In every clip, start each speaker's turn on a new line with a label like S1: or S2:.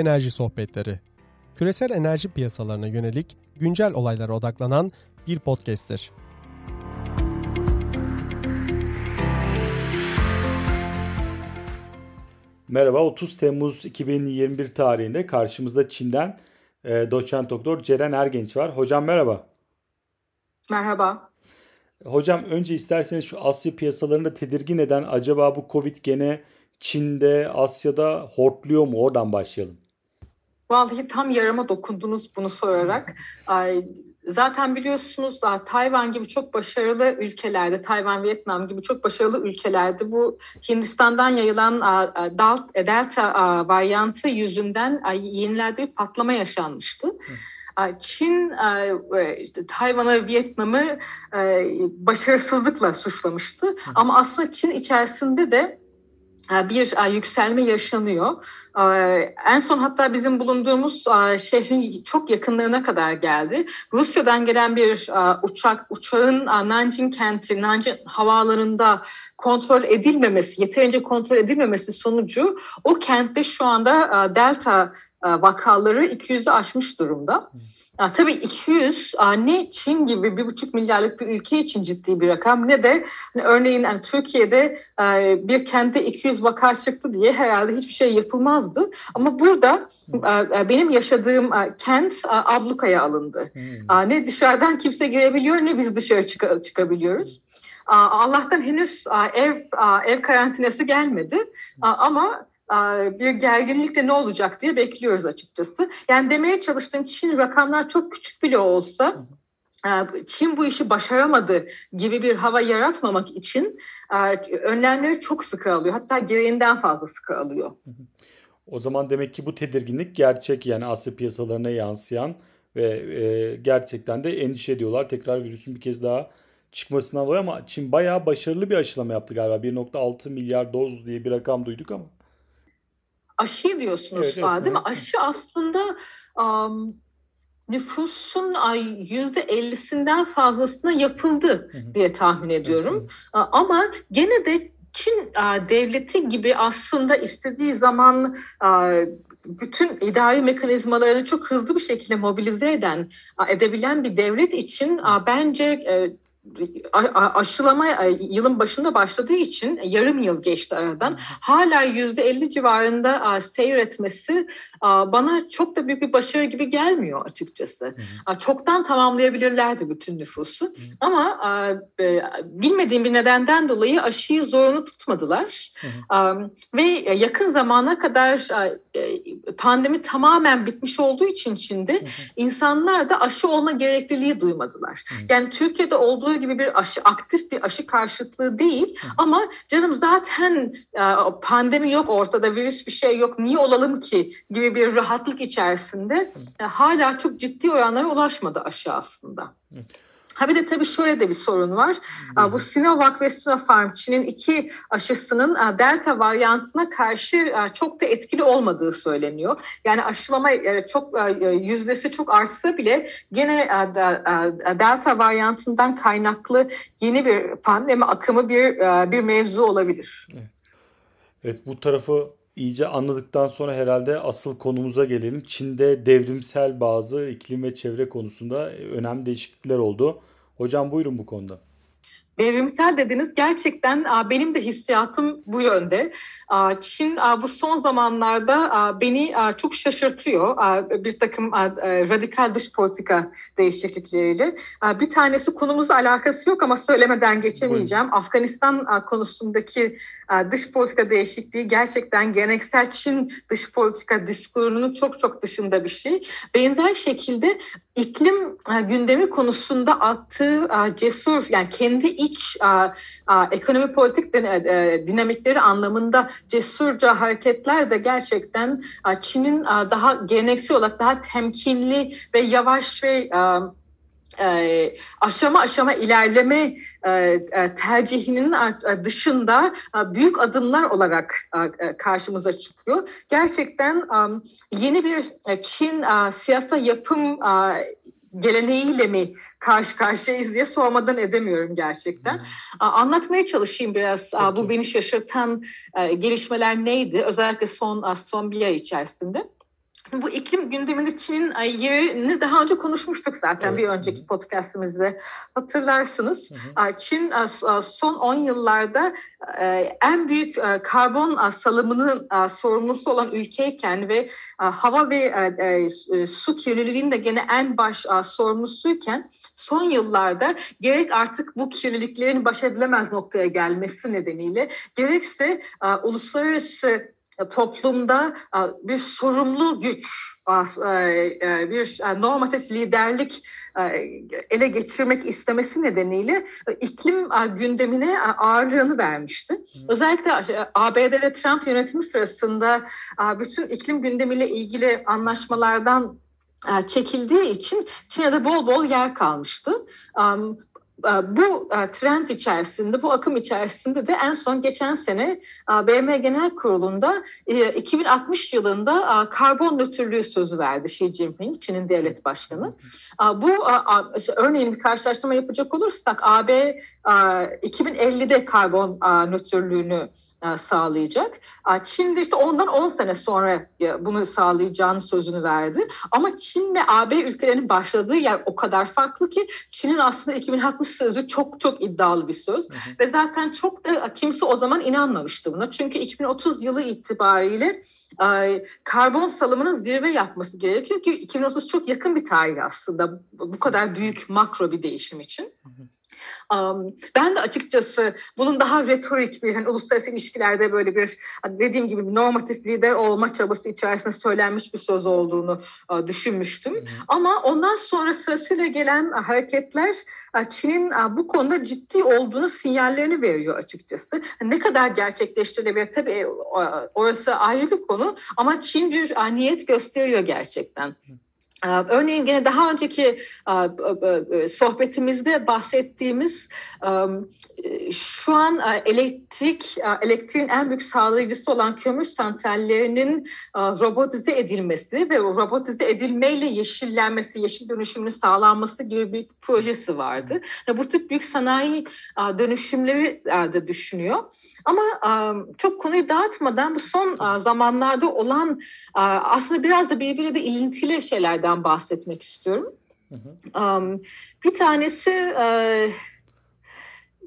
S1: Enerji Sohbetleri. Küresel enerji piyasalarına yönelik güncel olaylara odaklanan bir podcast'tir.
S2: Merhaba, 30 Temmuz 2021 tarihinde karşımızda Çin'den e, doçent doktor Ceren Ergenç var. Hocam merhaba.
S3: Merhaba.
S2: Hocam önce isterseniz şu Asya piyasalarında tedirgin eden acaba bu Covid gene Çin'de, Asya'da hortluyor mu? Oradan başlayalım.
S3: Vallahi tam yarama dokundunuz bunu sorarak. Zaten biliyorsunuz Tayvan gibi çok başarılı ülkelerde, Tayvan, Vietnam gibi çok başarılı ülkelerde bu Hindistan'dan yayılan Delta varyantı yüzünden yenilerde bir patlama yaşanmıştı. Çin işte Tayvan'ı, Vietnam'ı başarısızlıkla suçlamıştı. Ama aslında Çin içerisinde de bir yükselme yaşanıyor. En son hatta bizim bulunduğumuz şehrin çok yakınlarına kadar geldi. Rusya'dan gelen bir uçak, uçağın Nanjing kenti, Nanjing havalarında kontrol edilmemesi, yeterince kontrol edilmemesi sonucu o kentte şu anda delta vakaları 200'ü aşmış durumda. Ya, tabii 200 ne Çin gibi bir buçuk milyarlık bir ülke için ciddi bir rakam ne de hani örneğin yani Türkiye'de e, bir kentte 200 vaka çıktı diye herhalde hiçbir şey yapılmazdı. Ama burada e, benim yaşadığım e, kent e, ablukaya alındı. Hmm. Ne dışarıdan kimse girebiliyor ne biz dışarı çık çıkabiliyoruz. Allah'tan henüz ev ev karantinası gelmedi ama bir gerginlikle ne olacak diye bekliyoruz açıkçası. Yani demeye çalıştığım Çin rakamlar çok küçük bile olsa Çin bu işi başaramadı gibi bir hava yaratmamak için önlemleri çok sıkı alıyor. Hatta gereğinden fazla sıkı alıyor.
S2: O zaman demek ki bu tedirginlik gerçek yani Asya piyasalarına yansıyan ve e, gerçekten de endişe ediyorlar. Tekrar virüsün bir kez daha çıkmasından dolayı ama Çin bayağı başarılı bir aşılama yaptı galiba. 1.6 milyar doz diye bir rakam duyduk ama
S3: aşı diyorsunuz evet, evet, değil mi? Aşı aslında um, nüfusun yüzde ellisinden fazlasına yapıldı diye tahmin ediyorum. Ama gene de Çin devleti gibi aslında istediği zaman bütün idari mekanizmalarını çok hızlı bir şekilde mobilize eden, edebilen bir devlet için bence e, aşılama e, yılın başında başladığı için yarım yıl geçti aradan. Hala yüzde elli civarında seyretmesi bana çok da büyük bir başarı gibi gelmiyor açıkçası. Çoktan tamamlayabilirlerdi bütün nüfusu. Ama e, bilmediğim bir nedenden dolayı aşıyı zorunlu tutmadılar. Ve yakın zamana kadar e, pandemi tamamen bitmiş olduğu için Çin'de insanlar da aşı olma gerekliliği duymadılar. Yani Türkiye'de olduğu olduğu gibi bir aşı, aktif bir aşı karşıtlığı değil. Hı. Ama canım zaten e, pandemi yok ortada, virüs bir şey yok, niye olalım ki gibi bir rahatlık içerisinde e, hala çok ciddi oranlara ulaşmadı aşı aslında. Evet. Ha bir de tabii şöyle de bir sorun var. Hmm. Bu Sinovac ve Sinopharm Çin'in iki aşısının delta varyantına karşı çok da etkili olmadığı söyleniyor. Yani aşılama çok yüzdesi çok artsa bile gene delta varyantından kaynaklı yeni bir pandemi akımı bir bir mevzu olabilir.
S2: Evet, evet bu tarafı iyice anladıktan sonra herhalde asıl konumuza gelelim. Çin'de devrimsel bazı iklim ve çevre konusunda önemli değişiklikler oldu. Hocam buyurun bu konuda.
S3: Devrimsel dediniz gerçekten benim de hissiyatım bu yönde. Çin bu son zamanlarda beni çok şaşırtıyor bir takım radikal dış politika değişiklikleriyle. Bir tanesi konumuzla alakası yok ama söylemeden geçemeyeceğim. Buyurun. Afganistan konusundaki dış politika değişikliği gerçekten geleneksel Çin dış politika diskurunun çok çok dışında bir şey. Benzer şekilde iklim gündemi konusunda attığı cesur yani kendi iç ekonomi politik dinamikleri anlamında cesurca hareketler de gerçekten Çin'in daha geleneksel olarak daha temkinli ve yavaş ve aşama aşama ilerleme tercihinin dışında büyük adımlar olarak karşımıza çıkıyor. Gerçekten yeni bir Çin siyasa yapım geleneğiyle mi karşı karşıyayız diye sormadan edemiyorum gerçekten. Hmm. Anlatmaya çalışayım biraz Çok bu beni şaşırtan gelişmeler neydi özellikle son son bir ay içerisinde. Bu iklim gündeminin Çin'in yerini daha önce konuşmuştuk zaten evet. bir önceki podcastimizde hatırlarsınız. Hı hı. Çin son 10 yıllarda en büyük karbon salımının sorumlusu olan ülkeyken ve hava ve su kirliliğinin de gene en baş sorumlusuyken son yıllarda gerek artık bu kirliliklerin baş edilemez noktaya gelmesi nedeniyle gerekse uluslararası toplumda bir sorumlu güç, bir normatif liderlik ele geçirmek istemesi nedeniyle iklim gündemine ağırlığını vermişti. Özellikle ABD'de Trump yönetimi sırasında bütün iklim gündemiyle ilgili anlaşmalardan çekildiği için Çin'de bol bol yer kalmıştı. Bu trend içerisinde, bu akım içerisinde de en son geçen sene BM Genel Kurulu'nda 2060 e, yılında karbon nötrlüğü sözü verdi Xi Jinping, Çin'in devlet başkanı. Bu örneğin bir karşılaştırma yapacak olursak AB 2050'de karbon nötrlüğünü sağlayacak. Çin de işte ondan 10 sene sonra e, bunu sağlayacağını sözünü verdi. Ama Çin ve AB ülkelerinin başladığı yer o kadar farklı ki Çin'in aslında 2060 sözü çok çok iddialı bir söz. Hı hı. Ve zaten çok da kimse o zaman inanmamıştı buna. Çünkü 2030 yılı itibariyle e, karbon salımının zirve yapması gerekiyor ki 2030 çok yakın bir tarih aslında bu kadar büyük makro bir değişim için. Hı hı. Um, ben de açıkçası bunun daha retorik bir hani uluslararası ilişkilerde böyle bir hani dediğim gibi bir normatif lider olma çabası içerisinde söylenmiş bir söz olduğunu uh, düşünmüştüm. Hı Ama ondan sonra sırasıyla gelen uh, hareketler uh, Çin'in uh, bu konuda ciddi olduğunu sinyallerini veriyor açıkçası. Ne kadar gerçekleştirilebilir tabii uh, orası ayrı bir konu ama Çin bir uh, niyet gösteriyor gerçekten. Hı. Ee, örneğin gene daha önceki e, sohbetimizde bahsettiğimiz e, şu an e, elektrik elektriğin en büyük sağlayıcısı olan kömür santrallerinin robotize edilmesi ve robotize edilmeyle yeşillenmesi, yeşil dönüşümünün sağlanması gibi bir projesi vardı. Bu tip büyük sanayi dönüşümleri de düşünüyor. Ama çok konuyu dağıtmadan bu son zamanlarda olan aslında biraz da birbiriyle ilintili şeylerden bahsetmek istiyorum. Hı hı. Bir tanesi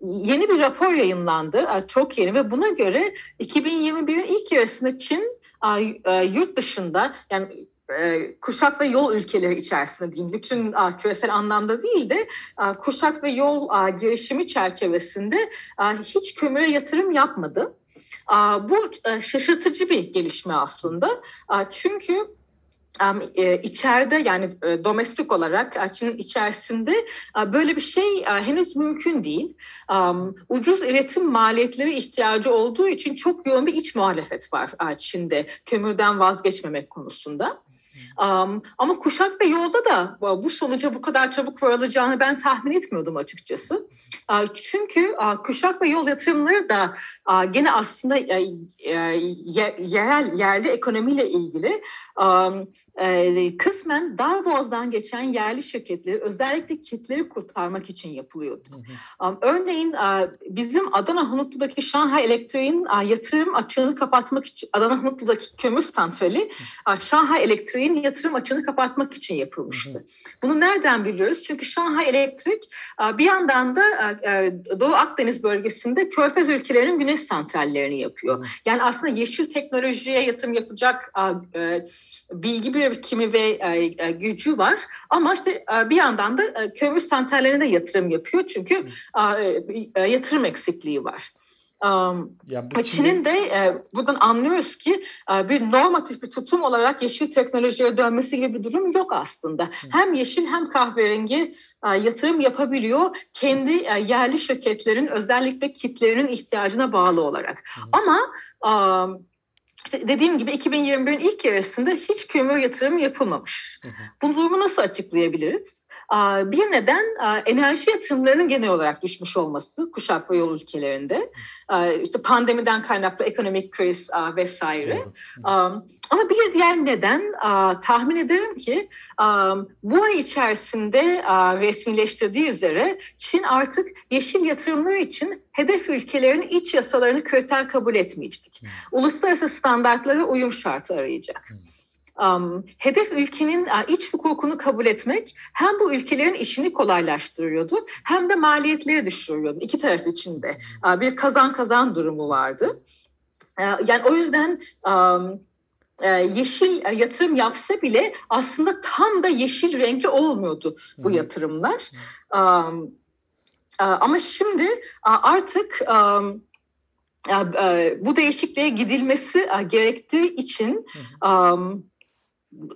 S3: yeni bir rapor yayınlandı, çok yeni ve buna göre 2021'in ilk yarısında Çin yurt dışında yani kuşak ve yol ülkeleri içerisinde diyeyim. Bütün küresel anlamda değil de kuşak ve yol girişimi çerçevesinde hiç kömüre yatırım yapmadı. Bu şaşırtıcı bir gelişme aslında. Çünkü e, içeride yani e, domestik olarak Çin'in içerisinde böyle bir şey henüz mümkün değil. Ucuz üretim maliyetleri ihtiyacı olduğu için çok yoğun bir iç muhalefet var Çin'de kömürden vazgeçmemek konusunda. Um, ama kuşak ve yolda da bu sonuca bu kadar çabuk varılacağını ben tahmin etmiyordum açıkçası. Uh, çünkü uh, kuşak ve yol yatırımları da uh, gene aslında uh, yerel yerli ekonomiyle ilgili um, e, kısmen Darboğaz'dan geçen yerli şirketleri özellikle kitleri kurtarmak için yapılıyordu. Hı hı. Um, örneğin bizim Adana Hunutlu'daki Şanghay Elektriğin yatırım açığını kapatmak için Adana Hunutlu'daki kömür santrali Şanghay Elektriğin yatırım açığını kapatmak için yapılmıştı. Hı hı. Bunu nereden biliyoruz? Çünkü Şanghay Elektrik bir yandan da uh, Doğu Akdeniz bölgesinde körfez ülkelerinin güneş santrallerini yapıyor. Yani aslında yeşil teknolojiye yatırım yapacak uh, bilgi birikimi ve e, e, gücü var ama işte e, bir yandan da e, kömür santrallerine de yatırım yapıyor çünkü e, e, yatırım eksikliği var. Çin'in de e, buradan anlıyoruz ki e, bir normatif bir tutum olarak yeşil teknolojiye dönmesi gibi bir durum yok aslında. Hı. Hem yeşil hem kahverengi e, yatırım yapabiliyor kendi e, yerli şirketlerin özellikle kitlerinin ihtiyacına bağlı olarak. Hı. Ama e, işte dediğim gibi 2021'in ilk yarısında hiç kömür yatırımı yapılmamış. Hı hı. Bu durumu nasıl açıklayabiliriz? Bir neden enerji yatırımlarının genel olarak düşmüş olması kuşak ve yol ülkelerinde. İşte pandemiden kaynaklı ekonomik kriz vesaire. Ama bir diğer neden tahmin ederim ki bu ay içerisinde resmileştirdiği üzere Çin artık yeşil yatırımlar için hedef ülkelerin iç yasalarını kriter kabul etmeyecek. Uluslararası standartlara uyum şartı arayacak. Um, hedef ülkenin iç hukukunu kabul etmek hem bu ülkelerin işini kolaylaştırıyordu hem de maliyetleri düşürüyordu. İki taraf için de uh, bir kazan kazan durumu vardı. Uh, yani o yüzden um, yeşil yatırım yapsa bile aslında tam da yeşil renkli olmuyordu bu yatırımlar. Um, ama şimdi artık um, bu değişikliğe gidilmesi gerektiği için um,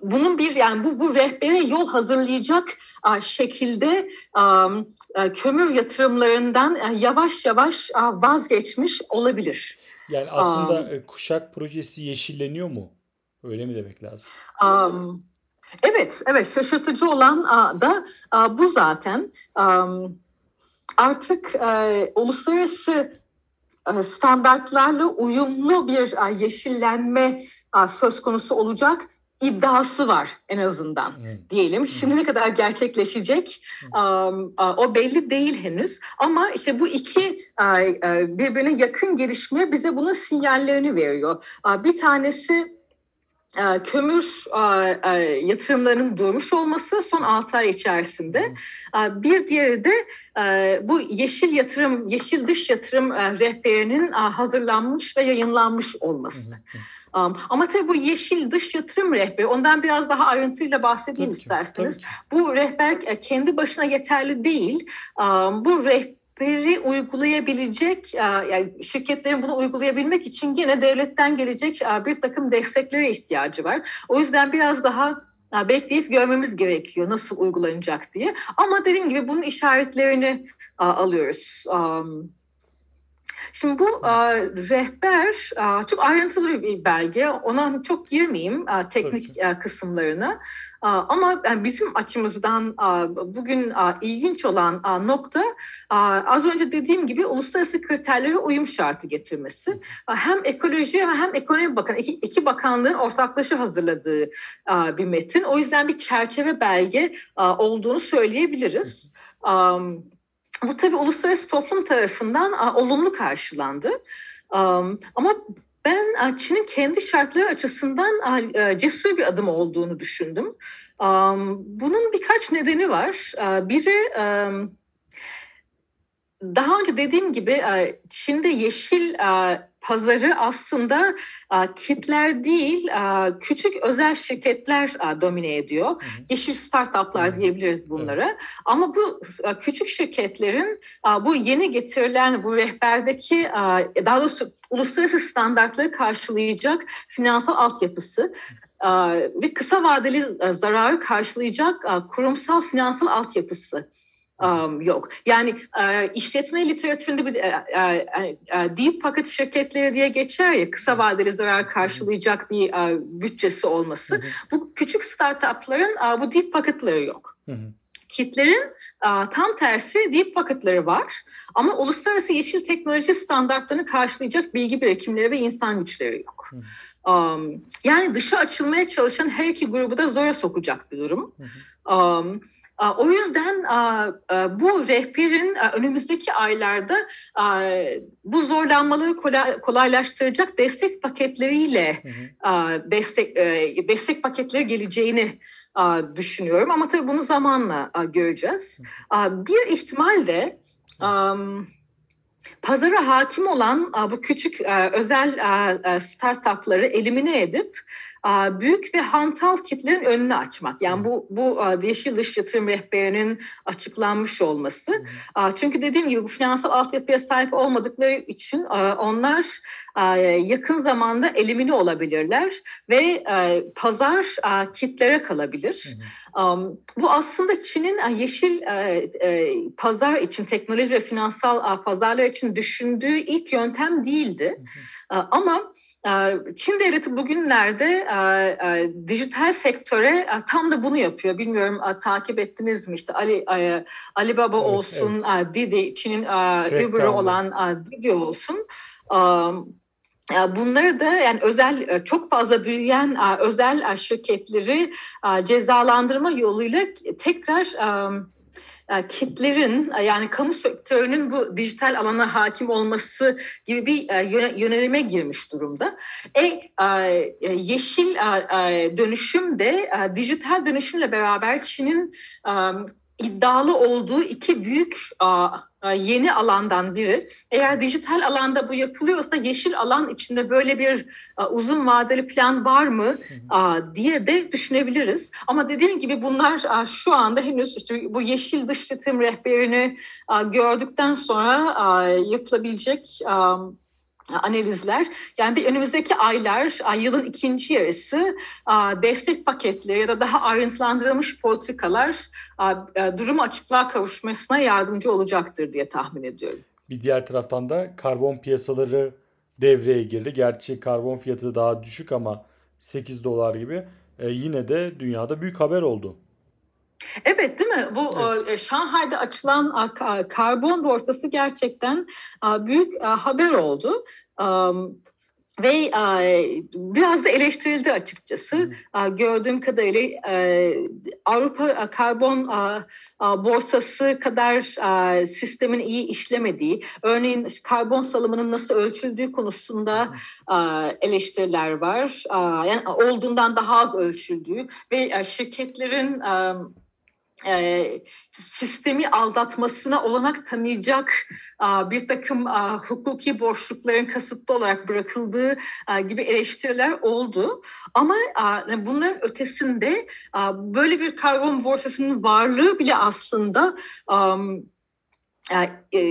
S3: bunun bir yani bu bu rehbere yol hazırlayacak şekilde kömür yatırımlarından yavaş yavaş vazgeçmiş olabilir.
S2: Yani aslında um, kuşak projesi yeşilleniyor mu? Öyle mi demek lazım?
S3: Um, evet, evet. Şaşırtıcı olan da bu zaten. Um, artık uh, uluslararası uh, standartlarla uyumlu bir uh, yeşillenme uh, söz konusu olacak iddiası var en azından hmm. diyelim. Şimdi ne kadar gerçekleşecek um, o belli değil henüz. Ama işte bu iki birbirine yakın gelişme bize bunun sinyallerini veriyor. Bir tanesi kömür yatırımlarının durmuş olması son 6 ay içerisinde. Bir diğeri de bu yeşil yatırım, yeşil dış yatırım rehberinin hazırlanmış ve yayınlanmış olması. Um, ama tabii bu yeşil dış yatırım rehberi, ondan biraz daha ayrıntıyla bahsedeyim tabii isterseniz. Ki, bu rehber e, kendi başına yeterli değil. Um, bu rehberi uygulayabilecek, e, yani şirketlerin bunu uygulayabilmek için yine devletten gelecek e, bir takım desteklere ihtiyacı var. O yüzden biraz daha bekleyip görmemiz gerekiyor nasıl uygulanacak diye. Ama dediğim gibi bunun işaretlerini alıyoruz. Şimdi bu e, rehber e, çok ayrıntılı bir belge. Ona çok girmeyeyim e, teknik e, kısımlarına. E, ama yani bizim açımızdan e, bugün e, ilginç olan e, nokta e, az önce dediğim gibi uluslararası kriterlere uyum şartı getirmesi. E, hem ekoloji hem ekonomi bakan iki, iki bakanlığın ortaklaşa hazırladığı e, bir metin. O yüzden bir çerçeve belge e, olduğunu söyleyebiliriz. Bu tabii uluslararası toplum tarafından olumlu karşılandı. Ama ben Çin'in kendi şartları açısından a, cesur bir adım olduğunu düşündüm. Bunun birkaç nedeni var. A, biri daha önce dediğim gibi Çin'de yeşil pazarı aslında kitler değil küçük özel şirketler domine ediyor. Hı hı. Yeşil startuplar diyebiliriz bunlara. Evet. Ama bu küçük şirketlerin bu yeni getirilen bu rehberdeki daha doğrusu uluslararası standartları karşılayacak finansal altyapısı ve kısa vadeli zararı karşılayacak kurumsal finansal altyapısı um, yok. Yani e, işletme literatüründe bir e, e, e, deep pocket şirketleri diye geçer ya kısa vadeli zarar karşılayacak bir e, bütçesi olması. Hı hı. Bu küçük startupların e, bu deep pocketları yok. Hı hı. Kitlerin e, tam tersi deep pocketları var ama uluslararası yeşil teknoloji standartlarını karşılayacak bilgi birikimleri ve insan güçleri yok. Hı hı. Um, yani dışa açılmaya çalışan her iki grubu da zora sokacak bir durum. Hı hı. Um, o yüzden bu rehberin önümüzdeki aylarda bu zorlanmaları kolaylaştıracak destek paketleriyle destek destek paketleri geleceğini düşünüyorum. Ama tabii bunu zamanla göreceğiz. Bir ihtimal de pazara hakim olan bu küçük özel startupları elimine edip büyük ve hantal kitlerin önünü açmak. Yani bu bu yeşil dış yatırım rehberinin açıklanmış olması. Çünkü dediğim gibi bu finansal altyapıya sahip olmadıkları için onlar yakın zamanda elimine olabilirler ve pazar kitlere kalabilir. Bu aslında Çin'in yeşil pazar için, teknoloji ve finansal pazarlar için düşündüğü ilk yöntem değildi. Ama Çin devleti bugünlerde e, e, dijital sektöre e, tam da bunu yapıyor. Bilmiyorum takip ettiniz mi? İşte Ali Alibaba evet, olsun, evet. Didi, Çin'in Uber'ı olan Didi olsun. Bunları da yani özel çok fazla büyüyen özel şirketleri cezalandırma yoluyla tekrar kitlerin e, yani kamu sektörünün bu dijital alana hakim olması gibi bir e, yönelime girmiş durumda. E, e, yeşil e, dönüşüm de e, dijital dönüşümle beraber Çin'in e, iddialı olduğu iki büyük yeni alandan biri. Eğer dijital alanda bu yapılıyorsa yeşil alan içinde böyle bir uzun vadeli plan var mı diye de düşünebiliriz. Ama dediğim gibi bunlar şu anda henüz işte bu yeşil dış rehberini gördükten sonra yapılabilecek analizler. Yani bir önümüzdeki aylar, yılın ikinci yarısı destek paketleri ya da daha ayrıntılandırılmış politikalar durumu açıklığa kavuşmasına yardımcı olacaktır diye tahmin ediyorum.
S2: Bir diğer taraftan da karbon piyasaları devreye girdi. Gerçi karbon fiyatı daha düşük ama 8 dolar gibi e, yine de dünyada büyük haber oldu.
S3: Evet değil mi? Bu evet. E, Şanghay'da açılan karbon borsası gerçekten büyük haber oldu. Ve biraz da eleştirildi açıkçası. Hmm. Gördüğüm kadarıyla Avrupa karbon borsası kadar sistemin iyi işlemediği, örneğin karbon salımının nasıl ölçüldüğü konusunda eleştiriler var. Yani olduğundan daha az ölçüldüğü ve şirketlerin e, sistemi aldatmasına olanak tanıyacak a, bir takım a, hukuki boşlukların kasıtlı olarak bırakıldığı a, gibi eleştiriler oldu. Ama a, bunların ötesinde a, böyle bir karbon borsasının varlığı bile aslında a, e,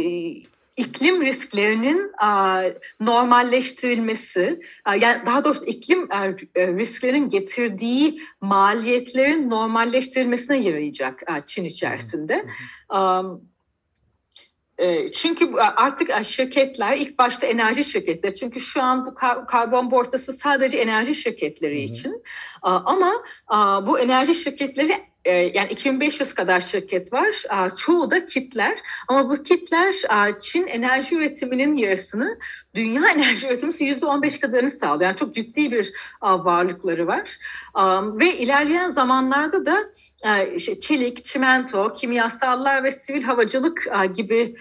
S3: iklim risklerinin normalleştirilmesi, yani daha doğrusu iklim e, risklerinin getirdiği maliyetlerin normalleştirilmesine yarayacak Çin içerisinde. E, çünkü artık şirketler ilk başta enerji şirketleri çünkü şu an bu karbon borsası sadece enerji şirketleri için. Ama bu enerji şirketleri yani 2500 kadar şirket var. Çoğu da kitler ama bu kitler Çin enerji üretiminin yarısını dünya enerji üretiminin %15 kadarını sağlıyor. Yani çok ciddi bir varlıkları var. Ve ilerleyen zamanlarda da çelik, çimento, kimyasallar ve sivil havacılık gibi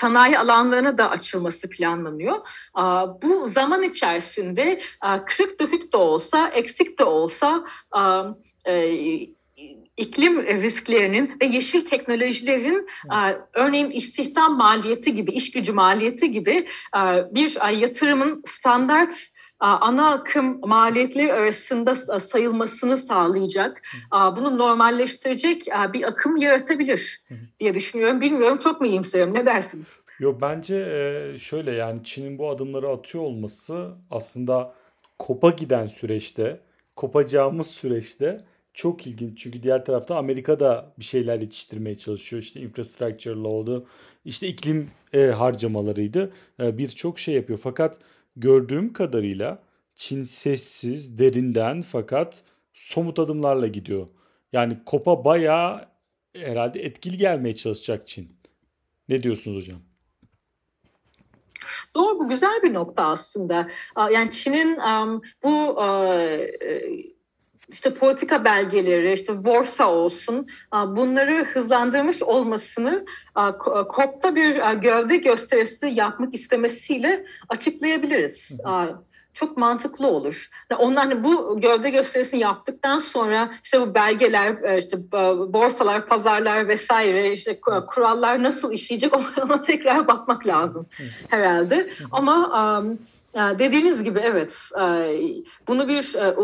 S3: sanayi alanlarına da açılması planlanıyor. Bu zaman içerisinde kırık dökük de olsa, eksik de olsa e, iklim risklerinin ve yeşil teknolojilerin evet. örneğin istihdam maliyeti gibi, iş gücü maliyeti gibi bir yatırımın standart ana akım maliyetleri arasında sayılmasını sağlayacak, bunu normalleştirecek bir akım yaratabilir diye düşünüyorum. Bilmiyorum çok mu iyimserim ne dersiniz?
S2: Yo bence şöyle yani Çin'in bu adımları atıyor olması aslında kopa giden süreçte, kopacağımız süreçte çok ilginç çünkü diğer tarafta Amerika da bir şeyler yetiştirmeye çalışıyor. İşte infrastructure law'du, işte iklim e, harcamalarıydı. E, Birçok şey yapıyor. Fakat gördüğüm kadarıyla Çin sessiz, derinden fakat somut adımlarla gidiyor. Yani kopa bayağı herhalde etkili gelmeye çalışacak Çin. Ne diyorsunuz hocam?
S3: Doğru bu güzel bir nokta aslında. Yani Çin'in bu işte politika belgeleri, işte borsa olsun bunları hızlandırmış olmasını COP'ta bir gövde gösterisi yapmak istemesiyle açıklayabiliriz. Çok mantıklı olur. Onlar hani bu gövde gösterisini yaptıktan sonra işte bu belgeler, e, işte borsalar, pazarlar vesaire, işte kurallar nasıl işleyecek ona tekrar bakmak lazım herhalde. Ama dediğiniz gibi evet bunu bir e,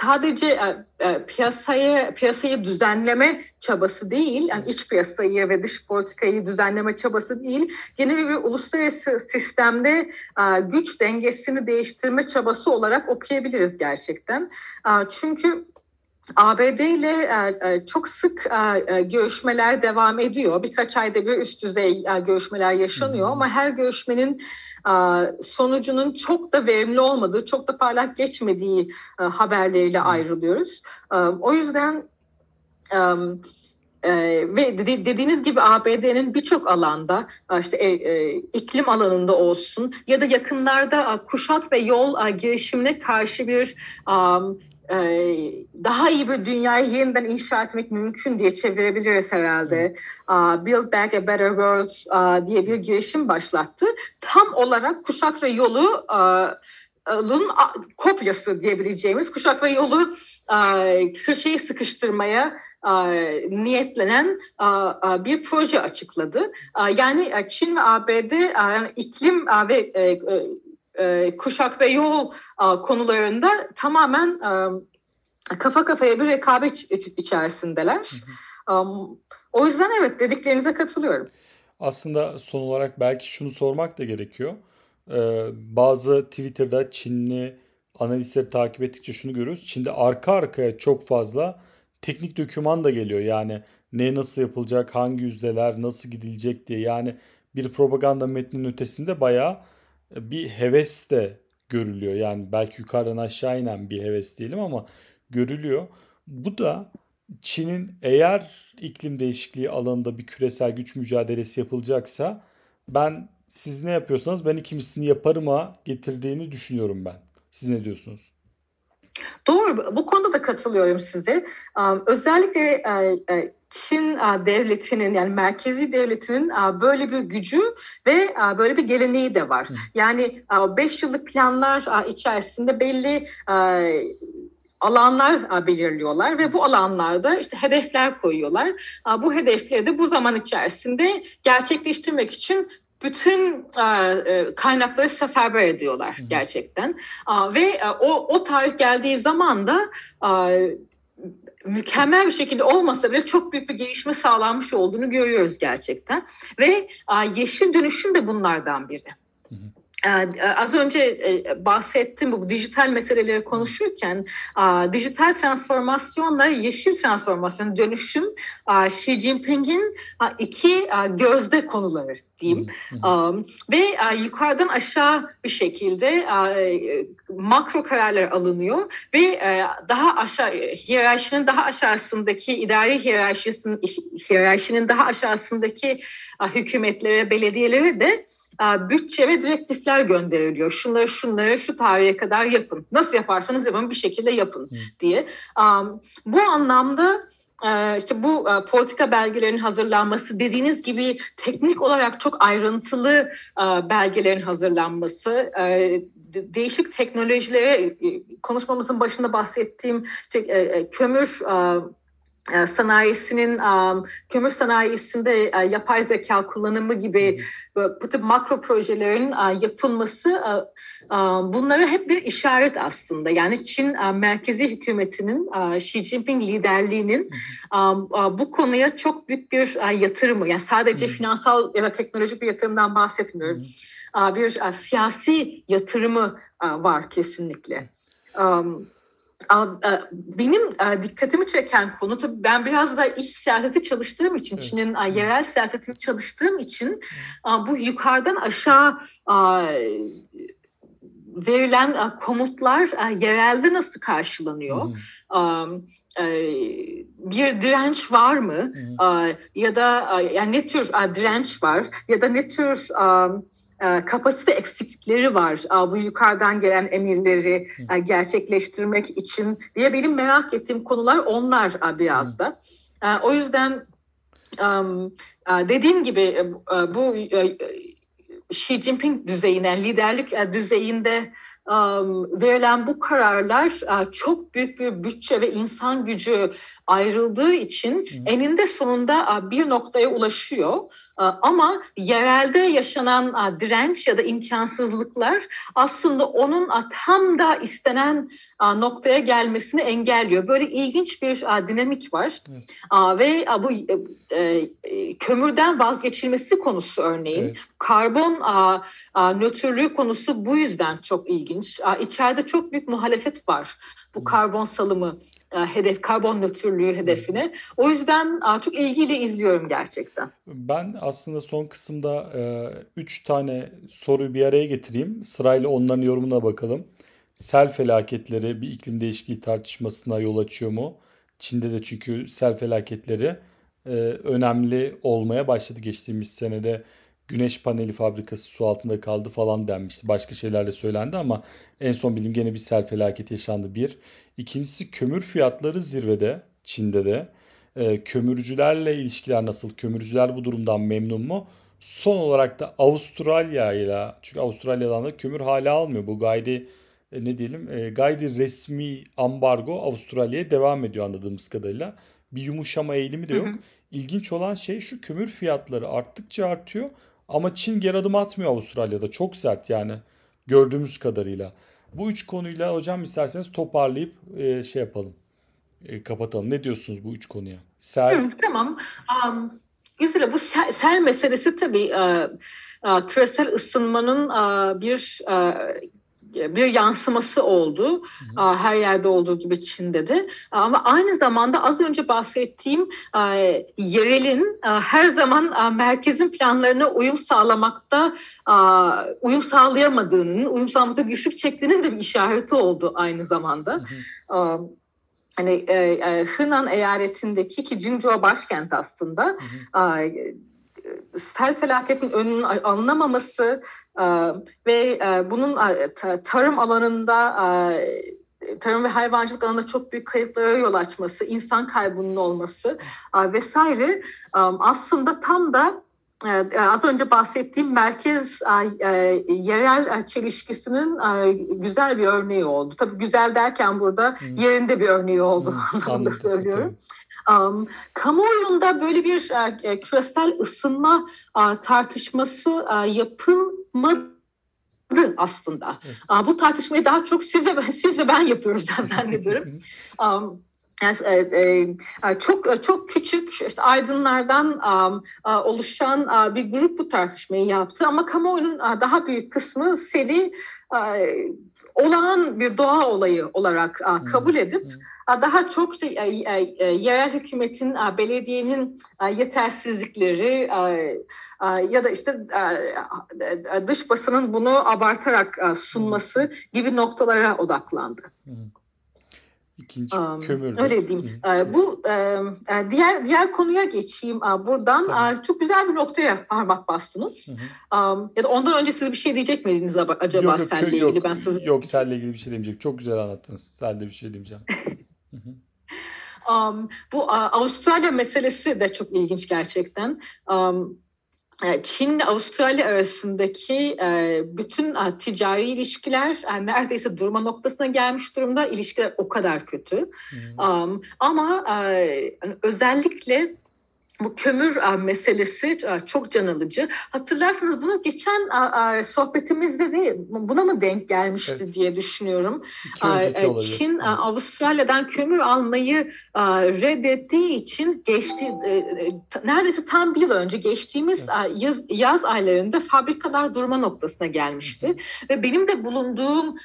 S3: sadece e, e, piyasayı piyasayı düzenleme çabası değil, yani iç piyasayı ve dış politikayı düzenleme çabası değil, yeni bir uluslararası sistemde güç dengesini değiştirme çabası olarak okuyabiliriz gerçekten. Çünkü ABD ile çok sık görüşmeler devam ediyor. Birkaç ayda bir üst düzey görüşmeler yaşanıyor ama her görüşmenin sonucunun çok da verimli olmadığı, çok da parlak geçmediği haberleriyle ayrılıyoruz. O yüzden ee, ve de, dediğiniz gibi ABD'nin birçok alanda işte e, e, iklim alanında olsun ya da yakınlarda kuşak ve yol girişimine karşı bir daha iyi bir dünyayı yeniden inşa etmek mümkün diye çevirebiliriz herhalde. Build Back a Better World diye bir girişim başlattı. Tam olarak Kuşak ve Yolu kopyası diyebileceğimiz kuşak ve yolu köşeyi sıkıştırmaya niyetlenen bir proje açıkladı. Yani Çin ve ABD iklim ve kuşak ve yol konularında tamamen kafa kafaya bir rekabet içerisindeler. O yüzden evet dediklerinize katılıyorum.
S2: Aslında son olarak belki şunu sormak da gerekiyor. Ee, bazı Twitter'da Çinli analistleri takip ettikçe şunu görüyoruz. Çin'de arka arkaya çok fazla teknik doküman da geliyor. Yani ne nasıl yapılacak, hangi yüzdeler, nasıl gidilecek diye. Yani bir propaganda metninin ötesinde bayağı bir heves de görülüyor. Yani belki yukarıdan aşağı inen bir heves diyelim ama görülüyor. Bu da Çin'in eğer iklim değişikliği alanında bir küresel güç mücadelesi yapılacaksa ben siz ne yapıyorsanız ben ikimisini yaparıma getirdiğini düşünüyorum ben. Siz ne diyorsunuz?
S3: Doğru. Bu konuda da katılıyorum size. Özellikle Çin devletinin yani merkezi devletinin böyle bir gücü ve böyle bir geleneği de var. Yani 5 yıllık planlar içerisinde belli alanlar belirliyorlar ve bu alanlarda işte hedefler koyuyorlar. Bu hedefleri de bu zaman içerisinde gerçekleştirmek için bütün e, kaynakları seferber ediyorlar Hı. gerçekten. ve e, o, o tarih geldiği zaman da mükemmel bir şekilde olmasa bile çok büyük bir gelişme sağlanmış olduğunu görüyoruz gerçekten. Ve yeşil dönüşüm de bunlardan biri. Hı hı. Ee, az önce e, bahsettim bu dijital meseleleri konuşurken dijital transformasyonla yeşil transformasyon dönüşüm Xi Jinping'in iki gözde konuları diyeyim. Um, ve yukarıdan aşağı bir şekilde makro kararlar alınıyor ve daha aşağı hiyerarşinin daha aşağısındaki idari hiyerarşisinin hiyerarşinin daha aşağısındaki hükümetlere belediyelere de bütçe ve direktifler gönderiliyor. Şunları şunları şu tarihe kadar yapın. Nasıl yaparsanız yapın bir şekilde yapın diye. Bu anlamda işte bu politika belgelerinin hazırlanması dediğiniz gibi teknik olarak çok ayrıntılı belgelerin hazırlanması değişik teknolojilere konuşmamızın başında bahsettiğim kömür e, sanayisinin kömür sanayisinde e, yapay zeka kullanımı gibi bu tip makro projelerin yapılması bunları hep bir işaret aslında. Yani Çin merkezi hükümetinin Xi Jinping liderliğinin bu konuya çok büyük bir yatırımı yani sadece finansal ya da teknolojik bir yatırımdan bahsetmiyorum. Bir siyasi yatırımı var kesinlikle. E, benim e, dikkatimi çeken konu tabii ben biraz da iç siyaseti çalıştığım için, evet. Çin'in yerel siyasetini çalıştığım için bu yukarıdan aşağı verilen komutlar yerelde nasıl karşılanıyor? bir direnç var mı? Ya da yani ne tür direnç var? Ya da ne tür e, kapasite eksiklikleri var bu yukarıdan gelen emirleri e, gerçekleştirmek için diye benim merak ettiğim konular onlar biraz da. E, o yüzden dediğim gibi bu Xi Jinping düzeyinden, liderlik düzeyinde verilen bu kararlar çok büyük bir bütçe ve insan gücü ayrıldığı için eninde sonunda bir noktaya ulaşıyor. Ama yerelde yaşanan direnç ya da imkansızlıklar aslında onun tam da istenen noktaya gelmesini engelliyor. Böyle ilginç bir dinamik var. Evet. Ve bu e, e, kömürden vazgeçilmesi konusu örneğin. Evet. Karbon nötrlüğü konusu bu yüzden çok ilginç. İçeride çok büyük muhalefet var bu karbon salımı e, hedef karbon nötrlüğü hedefine. O yüzden çok ilgiyle izliyorum gerçekten.
S2: Ben aslında son kısımda e, üç tane soruyu bir araya getireyim. Sırayla onların yorumuna bakalım. Sel felaketleri bir iklim değişikliği tartışmasına yol açıyor mu? Çin'de de çünkü sel felaketleri e, önemli olmaya başladı geçtiğimiz senede güneş paneli fabrikası su altında kaldı falan denmişti. Başka şeyler de söylendi ama en son bilim gene bir sel felaketi yaşandı bir. İkincisi kömür fiyatları zirvede Çin'de de. E, kömürcülerle ilişkiler nasıl? Kömürcüler bu durumdan memnun mu? Son olarak da Avustralya ile çünkü Avustralya'dan da kömür hala almıyor. Bu gayri e, ne diyelim e, gayri resmi ambargo Avustralya'ya devam ediyor anladığımız kadarıyla. Bir yumuşama eğilimi de yok. Hı hı. İlginç olan şey şu kömür fiyatları arttıkça artıyor ama Çin geri adım atmıyor Avustralya'da. Çok sert yani gördüğümüz kadarıyla. Bu üç konuyla hocam isterseniz toparlayıp e, şey yapalım. E, kapatalım. Ne diyorsunuz bu üç konuya?
S3: Sel. Hı, tamam. Um, güzel. Bu sel, sel meselesi tabii uh, uh, küresel ısınmanın uh, bir uh, bir yansıması oldu. Her yerde olduğu gibi Çin'de de. Ama aynı zamanda az önce bahsettiğim yerelin her zaman merkezin planlarına uyum sağlamakta uyum sağlayamadığının, uyum sağlamakta güçlük çektiğinin de bir işareti oldu aynı zamanda. Hı hı. Hani e, e, Hınan eyaletindeki ki Jinzhou başkent aslında hı hı. Sel felaketin önünün alınamaması ee, ve e, bunun e, tarım alanında e, tarım ve hayvancılık alanında çok büyük kayıplara yol açması, insan kaybının olması vesaire aslında tam da az önce bahsettiğim merkez yerel çelişkisinin güzel bir örneği oldu. Tabii güzel derken burada yerinde bir örneği oldu hmm, anlamında söylüyorum. Um, kamuoyunda böyle bir uh, küresel ısınma uh, tartışması uh, yapılmadı aslında. Evet. Bu tartışmayı daha çok siz ve ben, siz ve ben yapıyoruz zannediyorum. um, yani, e, e, çok çok küçük işte aydınlardan oluşan bir grup bu tartışmayı yaptı ama kamuoyunun daha büyük kısmı seri olağan bir doğa olayı olarak a, kabul edip a, daha çok işte, a, a, yerel hükümetin, a, belediyenin a, yetersizlikleri a, a, ya da işte a, a, dış basının bunu abartarak a, sunması gibi noktalara odaklandı. Hı.
S2: İkinci um, kömür.
S3: Öyle diyeyim. Hı. Bu e, diğer diğer konuya geçeyim. Buradan tamam. çok güzel bir noktaya parmak bastınız. Hı hı. Ya da ondan önce siz bir şey diyecek miydiniz acaba yok, yok, ilgili?
S2: Yok, ben sözü... yok selle ilgili bir şey demeyeceğim. Çok güzel anlattınız. Selle bir şey demeyeceğim.
S3: um, bu Avustralya meselesi de çok ilginç gerçekten. Um, Çin ile Avustralya arasındaki e, bütün e, ticari ilişkiler neredeyse durma noktasına gelmiş durumda. İlişkiler o kadar kötü. Hmm. ama hani özellikle bu kömür meselesi çok can alıcı. Hatırlarsınız bunu geçen sohbetimizde de buna mı denk gelmişti evet. diye düşünüyorum. A, Çin Avustralya'dan kömür almayı reddettiği için geçti e, e, neredeyse tam bir yıl önce geçtiğimiz evet. yaz, yaz aylarında fabrikalar durma noktasına gelmişti. Hı. Ve benim de bulunduğum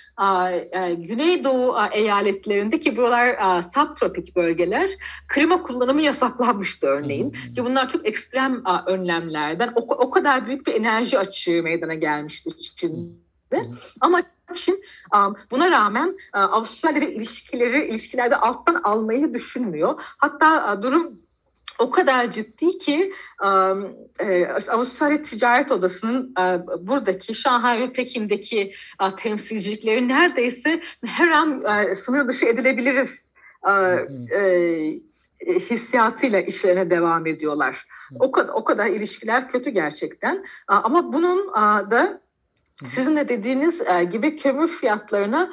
S3: Güneydoğu eyaletlerinde ki buralar subtropik bölgeler klima kullanımı yasaklanmıştı örneğin. Hı. Ki bunlar çok ekstrem önlemlerden o, o kadar büyük bir enerji açığı meydana gelmişti Çin'de. Ama Çin buna rağmen Avustralya ile ilişkileri ilişkilerde alttan almayı düşünmüyor. Hatta durum o kadar ciddi ki e, Avustralya Ticaret Odası'nın buradaki Şanghay ve Pekin'deki temsilcilikleri neredeyse her an sınır dışı edilebiliriz e, hissiyatıyla işlerine devam ediyorlar. O kadar, o kadar ilişkiler kötü gerçekten. Ama bunun da sizin de dediğiniz e, gibi kömür fiyatlarına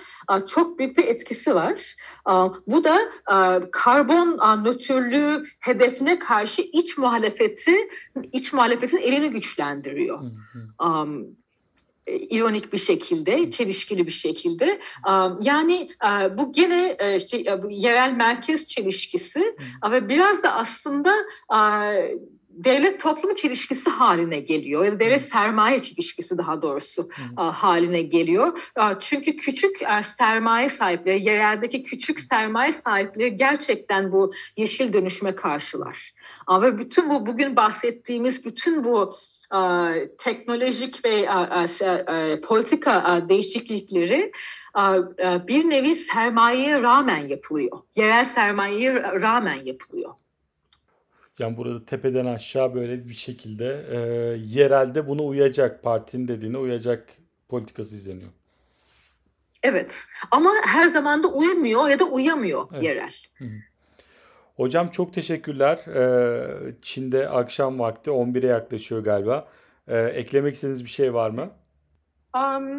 S3: çok büyük bir etkisi var. Bu da karbon nötrlüğü hedefine karşı iç muhalefeti, iç muhalefetin elini güçlendiriyor. E, ironik bir şekilde, çelişkili bir şekilde. Yani e, bu gene e, işte yerel merkez çelişkisi ve biraz da aslında devlet toplum çelişkisi haline geliyor ya da devlet sermaye çelişkisi daha doğrusu hmm. haline geliyor. Çünkü küçük sermaye sahipleri, yereldeki küçük sermaye sahipleri gerçekten bu yeşil dönüşüme karşılar. Ve bütün bu bugün bahsettiğimiz bütün bu teknolojik ve politika değişiklikleri bir nevi sermayeye rağmen yapılıyor. Yerel sermayeye rağmen yapılıyor.
S2: Yani burada tepeden aşağı böyle bir şekilde e, yerelde bunu uyacak partinin dediğine uyacak politikası izleniyor.
S3: Evet ama her zaman da uymuyor ya da uyamıyor evet. yerel. Hı.
S2: Hocam çok teşekkürler. Ee, Çin'de akşam vakti 11'e yaklaşıyor galiba. Ee, eklemek istediğiniz bir şey var mı?
S3: Um,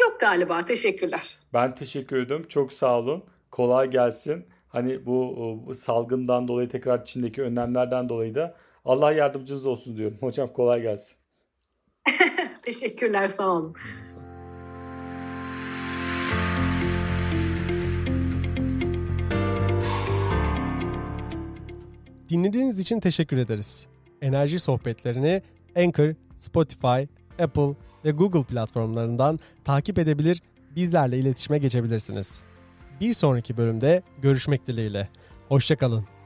S3: yok galiba. Teşekkürler.
S2: Ben teşekkür ederim. Çok sağ olun. Kolay gelsin. Hani bu, bu salgından dolayı tekrar Çin'deki önlemlerden dolayı da Allah yardımcınız olsun diyorum. Hocam kolay gelsin.
S3: Teşekkürler. Sağ olun.
S1: Dinlediğiniz için teşekkür ederiz. Enerji sohbetlerini Anchor, Spotify, Apple ve Google platformlarından takip edebilir, bizlerle iletişime geçebilirsiniz. Bir sonraki bölümde görüşmek dileğiyle. Hoşçakalın.